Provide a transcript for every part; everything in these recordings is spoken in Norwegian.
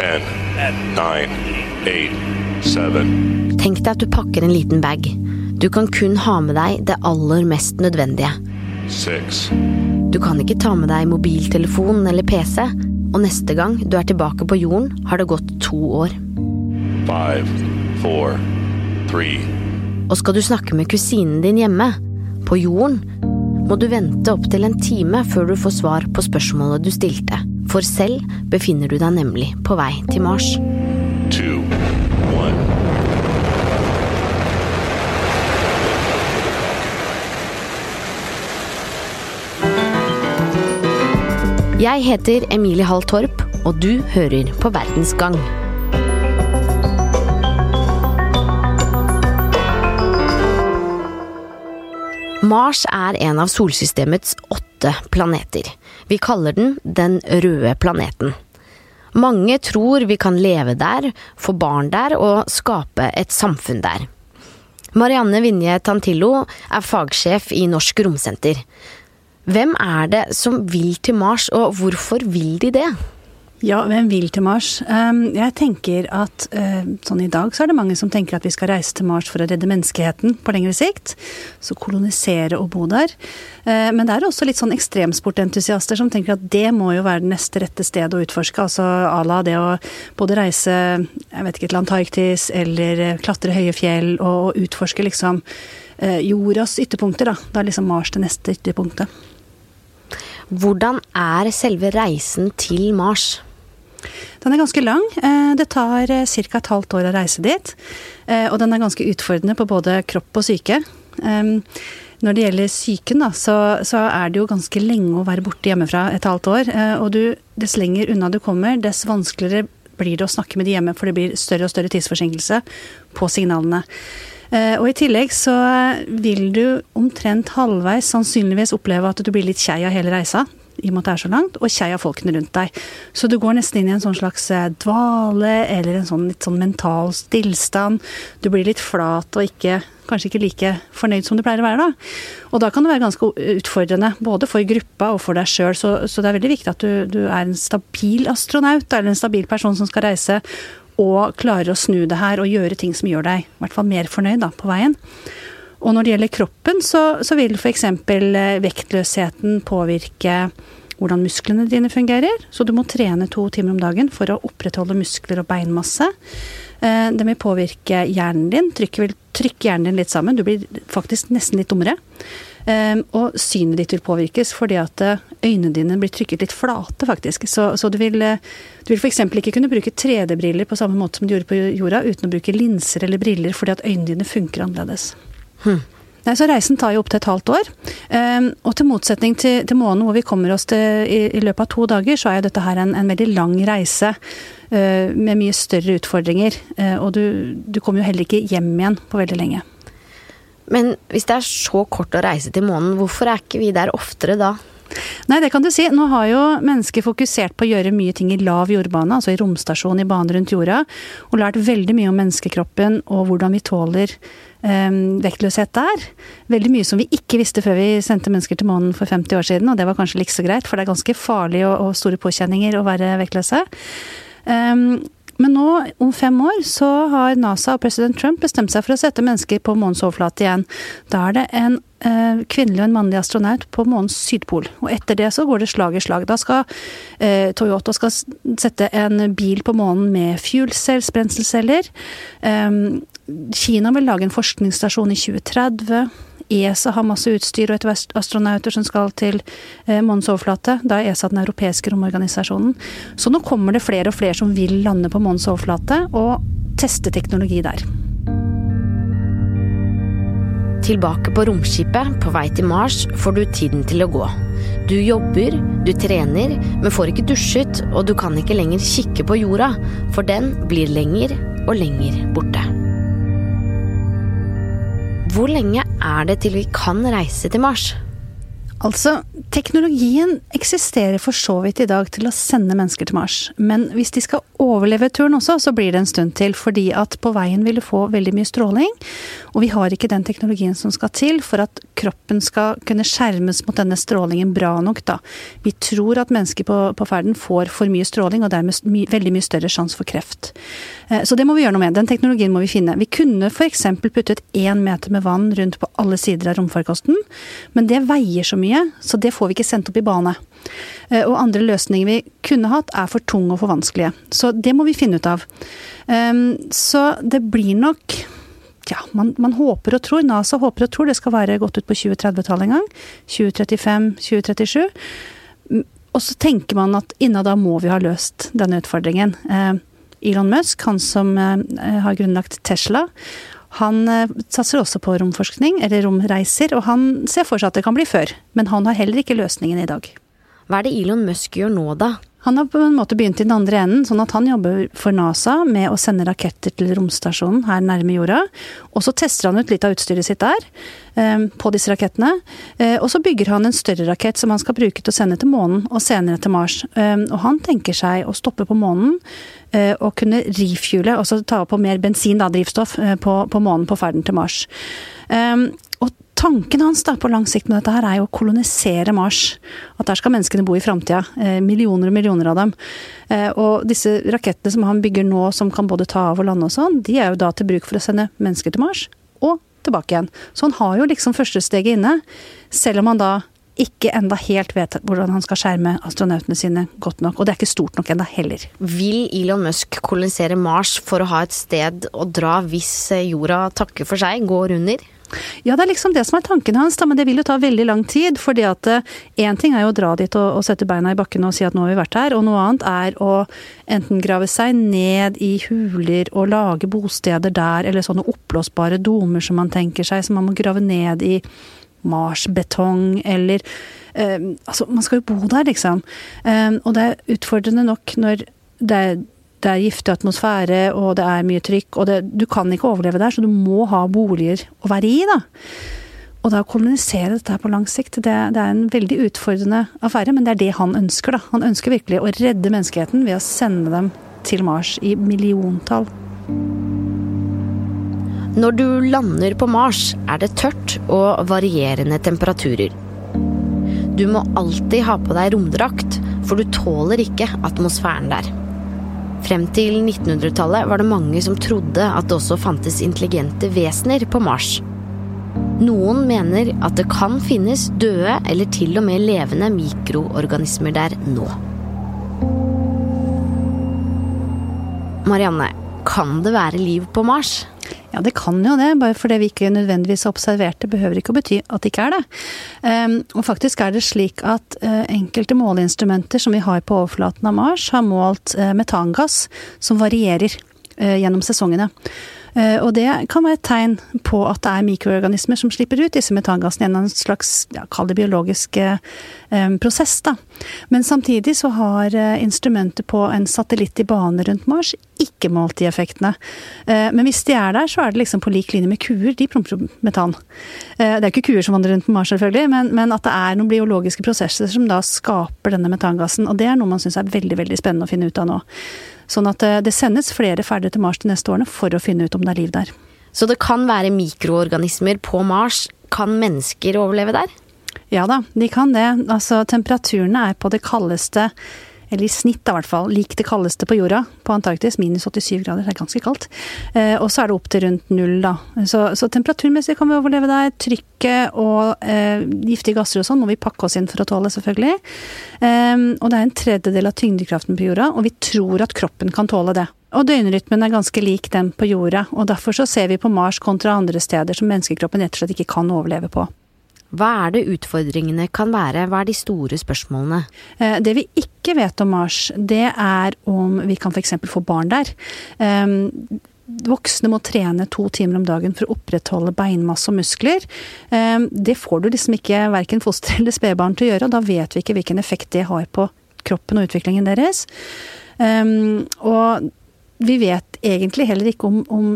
10, 9, 8, 7. Tenk deg at du pakker en liten bag. Du kan kun ha med deg det aller mest nødvendige. 6, Du kan ikke ta med deg mobiltelefon eller PC, og neste gang du er tilbake på jorden, har det gått to år. 5, 4, 3, Og skal du snakke med kusinen din hjemme, på jorden, må du vente opptil en time før du får svar på spørsmålet du stilte, for selv befinner du deg nemlig på vei til Mars. 2, 1. Jeg heter Emilie Hall Torp, og du hører på Verdens gang. Mars er en av solsystemets åtte planeter. Vi kaller den Den røde planeten. Mange tror vi kan leve der, få barn der og skape et samfunn der. Marianne Vinje Tantillo er fagsjef i Norsk Romsenter. Hvem er det som vil til Mars, og hvorfor vil de det? Ja, hvem vil til Mars? Um, Jeg tenker at uh, sånn i dag så er det mange som tenker at vi skal reise til Mars for å redde menneskeheten på lengre sikt. Så kolonisere og bo der. Uh, Men det er også litt sånn ekstremsportentusiaster som tenker at det må jo være det neste rette stedet å utforske. Altså à la det å både reise jeg vet ikke, til Antarktis eller uh, klatre høye fjell og, utforske liksom jordas ytterpunkter. Da. da er liksom Mars det neste ytterpunktet. Hvordan er selve reisen til Mars? Den er ganske lang. Eh, Det tar ca. et halvt år å reise dit. Eh, Og den er ganske utfordrende på både kropp og syke. Eh, Når det gjelder psyken, så, så er det jo ganske lenge å være borte hjemmefra et halvt år. Eh, Og du, dess lenger unna du kommer, dess vanskeligere blir det å snakke med de hjemme, for det blir større og større tidsforsinkelse på signalene. Eh, Og i tillegg så vil du omtrent halvveis sannsynligvis oppleve at du blir litt kjei av hele reisa i og med at det er så langt, og kjei av folkene rundt deg. Så du går nesten inn i en sånn slags eh, dvale, eller en sånn litt sånn mental stillstand. Du blir litt flat og ikke, kanskje ikke like fornøyd som du pleier å være da. Og da kan det være ganske utfordrende, både for gruppa og for deg sjøl. Så, så det er veldig viktig at du, du er en stabil astronaut, eller en stabil person som skal reise, og klarer å snu det her og gjøre ting som gjør deg i hvert fall mer fornøyd da, på veien. Og når det gjelder kroppen, så, så vil f.eks. vektløsheten påvirke hvordan musklene dine fungerer. Så du må trene to timer om dagen for å opprettholde muskler og beinmasse. Den Det vil påvirke hjernen din. Trykket vil trykke hjernen din litt sammen. Du blir faktisk nesten litt dummere. Eh, Og synet ditt vil påvirkes fordi at eh, øynene dine blir trykket litt flate, faktisk. Så, så du vil, eh, du vil f.eks. ikke kunne bruke 3D-briller på samme måte som du gjorde på jorda, uten å bruke linser eller briller fordi at øynene dine funker annerledes. Nei, så Reisen tar jo opp til et halvt år. Um, og til motsetning til, til månen, hvor vi kommer oss til i, i løpet av to dager, så er jo dette her en, en veldig lang reise uh, med mye større utfordringer. Uh, og du, du kommer jo heller ikke hjem igjen på veldig lenge. Men hvis det er så kort å reise til månen, hvorfor er ikke vi der oftere da? Nei, det kan du si. Nå har jo mennesker fokusert på å gjøre mye ting i lav jordbane, altså i romstasjon i bane rundt jorda, og lært veldig mye om menneskekroppen og hvordan vi tåler um, vektløshet der. Veldig mye som vi ikke visste før vi sendte mennesker til månen for 50 år siden, og det var kanskje like så greit, for det er ganske farlig og, og store påkjenninger å være vektløse. Um, men nå, om fem år, så har NASA og president Trump bestemt seg for å sette mennesker på månens overflate igjen. Da er det en eh, kvinnelig og en mannlig astronaut på månens sydpol. Og etter det så går det slag i slag. Da skal eh, Toyota skal sette en bil på månen med fuel cells. Um, Kina vil lage en forskningsstasjon i 2030. ESA har masse utstyr og etter astronauter som skal til eh, månens overflate. Da er ESA den europeiske romorganisasjonen. Så nå kommer det flere og flere som vil lande på månens overflate og teste teknologi der. Tilbake på romskipet, på vei til Mars, får du tiden til å gå. Du jobber, du trener, men får ikke dusjet, og du kan ikke lenger kikke på jorda, for den blir lenger og lenger borte. Hvor lenge er det til vi kan reise til Mars? Altså, teknologien eksisterer for så vidt i dag til å sende mennesker til Mars. Men hvis de skal overleve turen også, så blir det en stund til. Fordi at på veien vil du få veldig mye stråling. Og vi har ikke den teknologien som skal til for at kroppen skal kunne skjermes mot denne strålingen bra nok, da. Vi tror at mennesker på, på ferden får for mye stråling, og dermed my, veldig mye større sjanse for kreft. Eh, så det må vi gjøre noe med. Den teknologien må vi finne. Vi kunne f.eks. puttet én meter med vann rundt på alle sider av romfarkosten, men det veier så mye mye, så det får vi ikke sendt opp i bane. Eh, og andre løsninger vi kunne hatt, er for tunge og for vanskelige. Så det må vi finne ut av. Ehm, så det blir nok ja, man, man, håper og tror, NASA håper og tror det skal være gått ut på 2030-tallet en gang. 2035-2037. Mm, og så tenker man at innen da må vi ha løst denne utfordringen. Eh, Elon Musk, han som eh, har grunnlagt Tesla, han eh, satser også på romforskning, eller romreiser, og han ser for seg at det kan bli før. Men han har heller ikke løsningen i dag. Hva er det Elon Musk gjør nå, da? Han har på en måte begynt i den andre enden, sånn at han jobber for NASA med å sende raketter til romstasjonen her nærme jorda. Og så tester han ut litt av utstyret sitt der, eh, på disse rakettene. Eh, og så bygger han en større rakett som han skal bruke til å sende til månen, og senere til Mars. Og han tenker seg å stoppe på månen og kunne refuele, altså ta på mer bensin, da, drivstoff, på månen på ferden til Mars. Tanken hans da, på lang sikt med dette her er jo å kolonisere Mars. At der skal menneskene bo i framtida. Eh, millioner og millioner av dem. Eh, og disse rakettene som han bygger nå, som kan både ta av og lande og sånn, de er jo da til bruk for å sende mennesker til Mars, og tilbake igjen. Så han har jo liksom førstesteget inne. Selv om han da ikke enda helt vet hvordan han skal skjerme astronautene sine godt nok. Og det er ikke stort nok enda heller. Vil Elon Musk kolonisere Mars for å ha et sted å dra hvis jorda takker for seg, går under? Ja, det er liksom det som er tanken hans, da, men det vil jo ta veldig lang tid. fordi at én eh, ting er jo å dra dit og, og, sette beina i bakken og si at nå har vi vært her, og noe annet er å enten grave seg ned i huler og lage bosteder der, eller sånne oppblåsbare domer som man tenker seg, som man må grave ned i marsbetong, eller eh, Altså, man skal jo bo der, liksom. Eh, og det er utfordrende nok når det er det er giftig atmosfære, og det er mye trykk, og det, du kan ikke overleve der, så du må ha boliger å være i, da. Og da å kolonisere dette her på lang sikt, det, det, er en veldig utfordrende affære, men det er det han ønsker, da. Han ønsker virkelig å redde menneskeheten ved å sende dem til Mars i milliontall. Når du lander på Mars, er det tørt og varierende temperaturer. Du må alltid ha på deg romdrakt, for du tåler ikke atmosfæren der. Frem til 1900-tallet var det mange som trodde at det også fantes intelligente vesener på Mars. Noen mener at det kan finnes døde eller til og med levende mikroorganismer der nå. Marianne, kan det være liv på Mars? Ja, det kan jo det. Bare fordi vi ikke nødvendigvis har observert det, behøver ikke å bety at det ikke er det. Um, og faktisk er det slik at uh, enkelte måleinstrumenter som vi har på overflaten av Mars, har målt uh, metangass som varierer uh, gjennom sesongene. Eh, og det kan være et tegn på at det er mikroorganismer som slipper ut disse metangassene gjennom en slags, ja, kall det biologisk eh, prosess, da. Men samtidig så har eh, instrumentet på en satellitt i bane rundt Mars ikke målt de effektene. Eh, men hvis de er der, så er det liksom på lik linje med kuer. De promper metan. Eh, det er ikke kuer som vandrer rundt på Mars, selvfølgelig, men, men, at det er noen biologiske prosesser som da skaper denne metangassen. Og det er noe man syns er veldig, veldig spennende å finne ut av nå. Sånn at det sendes flere ferder til Mars de neste årene for å finne ut om det er liv der. Så det kan være mikroorganismer på Mars. Kan mennesker overleve der? Ja da, de kan det. Altså, temperaturene er på det kaldeste eller i snitt i hvert fall, lik det kaldeste på jorda, på Antarktis. Minus 87 grader, det er ganske kaldt. Eh, og så er det opp til rundt null, da. Så, så temperaturmessig kan vi overleve der. Trykket og eh, giftige gasser og sånn må vi pakke oss inn for å tåle, selvfølgelig. Eh, og det er en tredjedel av tyngdekraften på jorda, og vi tror at kroppen kan tåle det. Og døgnrytmen er ganske lik den på jorda, og derfor så ser vi på Mars kontra andre steder som menneskekroppen rett og slett ikke kan overleve på. Hva er det utfordringene kan være, hva er de store spørsmålene? Eh, det vi ikke vet om Mars, det er om vi kan f.eks. få barn der. Ehm, voksne må trene to timer om dagen for å opprettholde beinmasse og muskler. Ehm, det får du liksom ikke verken foster eller spedbarn til å gjøre, og da vet vi ikke hvilken effekt det har på kroppen og utviklingen deres. Ehm, og vi vet egentlig heller ikke om, om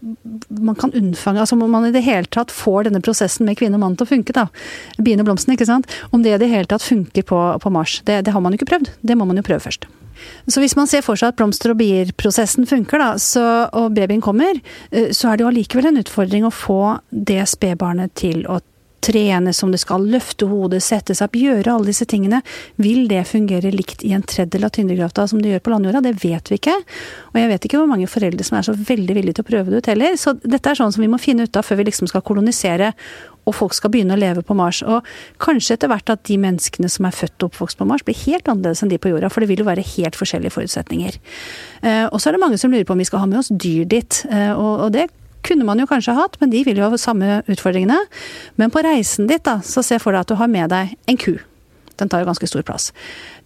man kan unnfange Altså om man i det hele tatt får denne prosessen med kvinne og mann til å funke, da. Bien og blomsten, ikke sant. Om det i det hele tatt funker på, på Mars. Det, det har man jo ikke prøvd. Det må man jo prøve først. Så hvis man ser for seg at blomster- og bier-prosessen funker, da, så, og babyen kommer, eh, så er det jo allikevel en utfordring å få det spedbarnet til å trene som det skal, løfte hodet, sette seg opp, gjøre alle disse tingene. Vil det fungere likt i en tredjedel av tyngdekrafta som det gjør på landjorda? Det vet vi ikke. Og jeg vet ikke hvor mange foreldre som er så veldig villige til å prøve det ut heller. Så dette er sånn som vi må finne ut av før vi liksom skal kolonisere og folk skal begynne å leve på Mars. Og kanskje etter hvert at de menneskene som er født og oppvokst på Mars, blir helt annerledes enn de på jorda, for det vil jo være helt forskjellige forutsetninger. Eh, og så er det mange som lurer på om vi skal ha med oss dyr dit, eh, og det kunne man jo kanskje hatt, men de vil jo ha samme utfordringene. Men på reisen ditt, da, så se for deg at du har med deg en ku. Den tar jo ganske stor plass.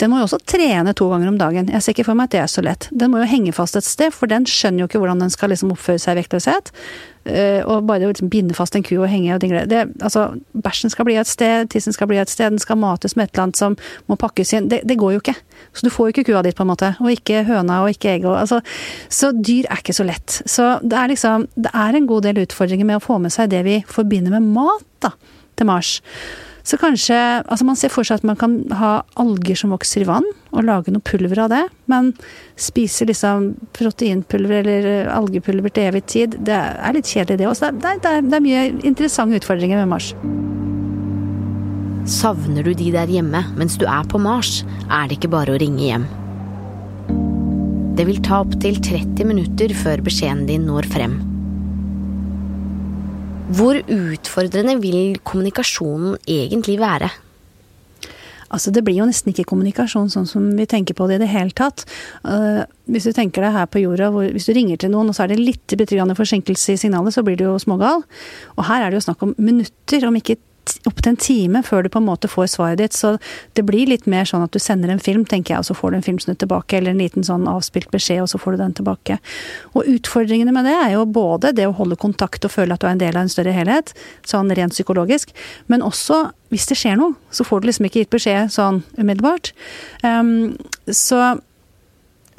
Den må jo også trene to ganger om dagen. Jeg ser ikke for meg at det er så lett. Den må jo henge fast et sted, for den skjønner jo ikke hvordan den skal liksom oppføre seg i vektløshet. Uh, og bare å liksom binde fast en ku og henge og dingle altså, Bæsjen skal bli et sted, tissen skal bli et sted, den skal mates med et eller annet som må pakkes inn. Det, det går jo ikke. Så du får jo ikke kua ditt, på en måte. Og ikke høna og ikke egget. Altså, så dyr er ikke så lett. Så det er liksom Det er en god del utfordringer med å få med seg det vi forbinder med mat, da, til Mars. Så kanskje Altså man ser for seg at man kan ha alger som vokser i vann, og lage noe pulver av det. Men spise liksom proteinpulver eller algepulver til evig tid, det er litt kjedelig det også. Det er, det det er mye interessante utfordringer med Mars. Savner du de der hjemme mens du er på Mars, er det ikke bare å ringe hjem. Det vil ta opptil 30 minutter før beskjeden din når frem. Hvor utfordrende vil kommunikasjonen egentlig være? Altså, det blir jo nesten ikke kommunikasjon sånn som vi tenker på det i det hele tatt. Uh, hvis du tenker deg her på jorda, hvor, hvis du ringer til noen og så er det litt forsinkelse i signalet, så blir du jo smågal. Og her er det jo snakk om minutter, om ikke opptil en time før du på en måte får svaret ditt. Så det blir litt mer sånn at du sender en film, tenker jeg, og så får du en filmsnutt tilbake. Eller en liten sånn avspilt beskjed, og så får du den tilbake. Og utfordringene med det er jo både det å holde kontakt og føle at du er en del av en større helhet, sånn rent psykologisk, men også hvis det skjer noe, så får du liksom ikke gitt beskjed sånn umiddelbart. Um, så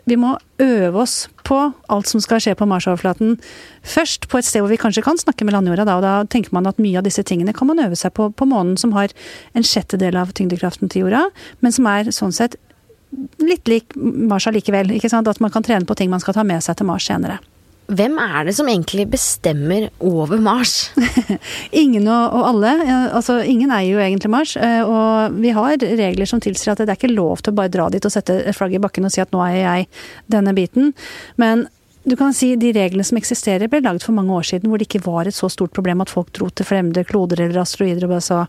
vi må øve oss på alt som skal skje på Marsoverflaten. Først på et sted hvor vi kanskje kan snakke med landjorda, da, og da tenker man at mye av disse tingene kan man øve seg på på månen, som har en sjettedel av tyngdekraften til jorda, men som er sånn sett litt lik Mars allikevel. At man kan trene på ting man skal ta med seg til Mars senere. Hvem er det som egentlig bestemmer over Mars? ingen og, og, alle. Altså, ingen eier jo egentlig Mars. Eh, og vi har regler som tilsier at det er ikke lov til å bare dra dit og sette flagget i bakken og si at nå eier jeg denne biten. Men du kan si De reglene som eksisterer, ble laget for mange år siden hvor det ikke var et så stort problem at folk dro til fremmede kloder eller asteroider og bare sa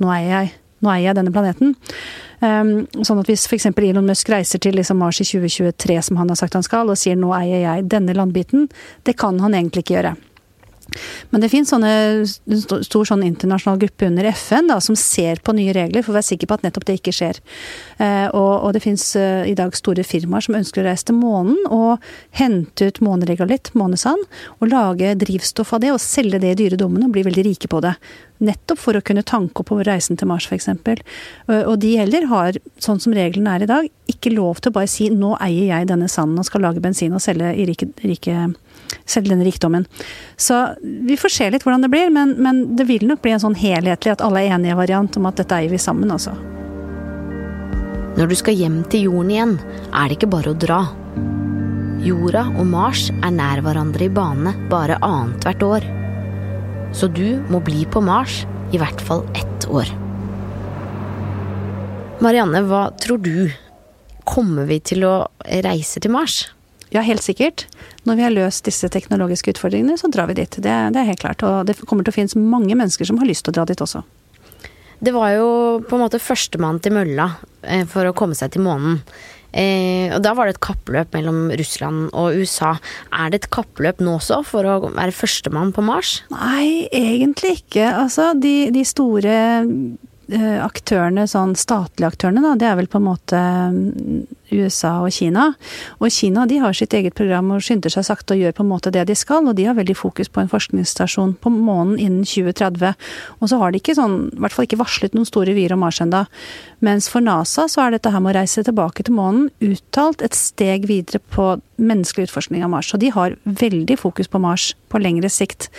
nå eier jeg, nå eier jeg denne planeten. Um, sånn at hvis f.eks. Elon Musk reiser til liksom Mars i 2023, som han har sagt han skal, og sier nå eier jeg denne landbiten, det kan han egentlig ikke gjøre. Men det finnes sånne, stor sånn internasjonal gruppe under FN da, som ser på nye regler for å være sikker på at nettopp det ikke skjer. Eh, og, og, det finnes eh, i dag store firmaer som ønsker å reise til månen og hente ut måneregalitt, månesand, og lage drivstoff av det og selge det i dyredommene og bli veldig rike på det. Nettopp for å kunne tanke opp på reisen til Mars, f.eks. Og de heller har, sånn som reglene er i dag, ikke lov til å bare si 'nå eier jeg denne sanden og skal lage bensin og selge i rike, rike selv denne rikdommen. Så vi får se litt hvordan det blir, men, men, det vil nok bli en sånn helhetlig at alle er enige variant om at dette eier vi sammen, altså. Når du skal hjem til jorden igjen, er det ikke bare å dra. Jorda og Mars er nær hverandre i bane bare annethvert år. Så du må bli på Mars i hvert fall ett år. Marianne, hva tror du? Kommer vi til å reise til Mars? Ja, helt sikkert. Når vi har løst disse teknologiske utfordringene, så drar vi dit. Det, det, er helt klart. Og det kommer til å finnes mange mennesker som har lyst til å dra dit også. Det var jo på en måte førstemann til mølla eh, for å komme seg til månen. Eh, og da var det et kappløp mellom Russland og USA. Er det et kappløp nå også for å være førstemann på Mars? Nei, egentlig ikke. Altså, de, de store eh, aktørene, sånn statlige aktørene, da, det er vel på en måte USA og Kina. Og Kina de har sitt eget program og skynder seg sakte og gjør på en måte det de skal. Og de har veldig fokus på en forskningsstasjon på månen innen 2030. Og så har de ikke sånn, i hvert fall ikke varslet noen store vyer om Mars ennå. Mens for NASA så er dette her med å reise tilbake til månen uttalt et steg videre på menneskelig utforskning av Mars. Og de har veldig fokus på Mars på lengre sikt.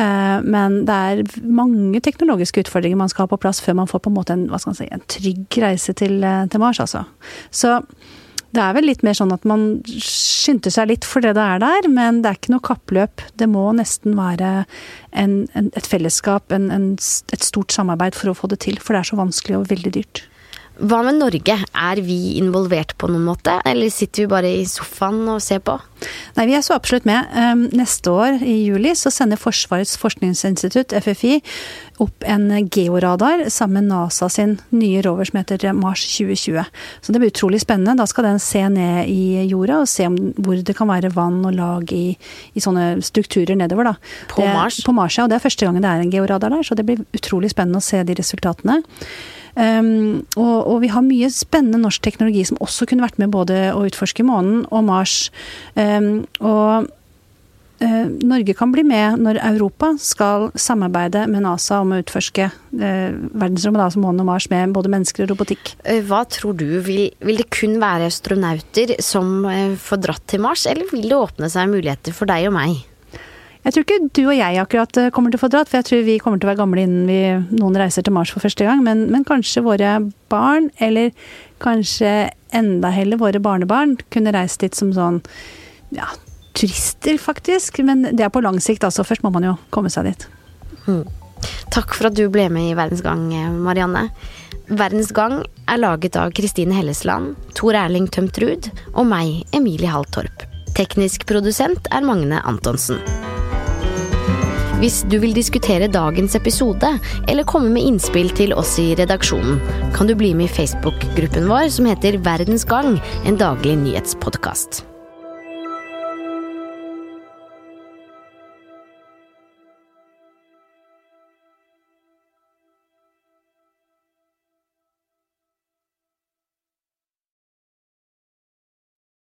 Eh, men det er mange teknologiske utfordringer man skal ha på plass før man får på en måte en, si, en trygg reise til, eh, til Mars, altså. Så det er vel litt mer sånn at man skynder seg litt for det er der, men det er ikke noe kappløp. Det må nesten være en, en, et fellesskap, en, et stort samarbeid for å få det til. For det er så vanskelig og veldig dyrt. Hva med Norge? Er vi involvert på noen måte, eller sitter vi bare i sofaen og ser på? Nei, vi er så absolutt med. Ehm, neste år, i juli, så sender Forsvarets forskningsinstitutt, FFI, opp en georadar sammen med NASA sin nye rover som heter Mars 2020. Så det blir utrolig spennende. Da skal den se ned i jorda og se hvor det kan være vann og lag i, i sånne strukturer nedover. Da. På det, Mars? På Mars, ja. Og det er første gangen det er en georadar der, så det blir utrolig spennende å se de resultatene. Um, og, og, vi har mye spennende norsk teknologi som også kunne vært med både å utforske månen og Mars. Um, og uh, Norge kan bli med når Europa skal samarbeide med NASA om å utforske uh, verdensrommet, altså månen og Mars, med både mennesker og robotikk. Eh, hva tror du, vil, vil det kun være astronauter som får dratt til Mars, eller vil det åpne seg muligheter for deg og meg? Jeg tror ikke du og jeg akkurat eh, kommer til å få dratt, for jeg tror vi kommer til å være gamle innen vi, noen reiser til Mars for første gang. Men, men, kanskje våre barn, eller kanskje enda heller våre barnebarn, kunne reist dit som sånn ja, turister, faktisk. Men det er på lang sikt, altså. Først må man jo komme seg dit. Mm. Takk for at du ble med i Verdens Gang, Marianne. Verdens Gang er laget av Kristine Hellesland, Tor Erling Tømtrud og meg, Emilie Halltorp. Teknisk produsent er Magne Antonsen. Hvis du vil diskutere dagens episode, eller komme med innspill til oss i redaksjonen, kan du bli med i Facebook-gruppen vår som heter Verdens Gang, en daglig nyhetspodkast.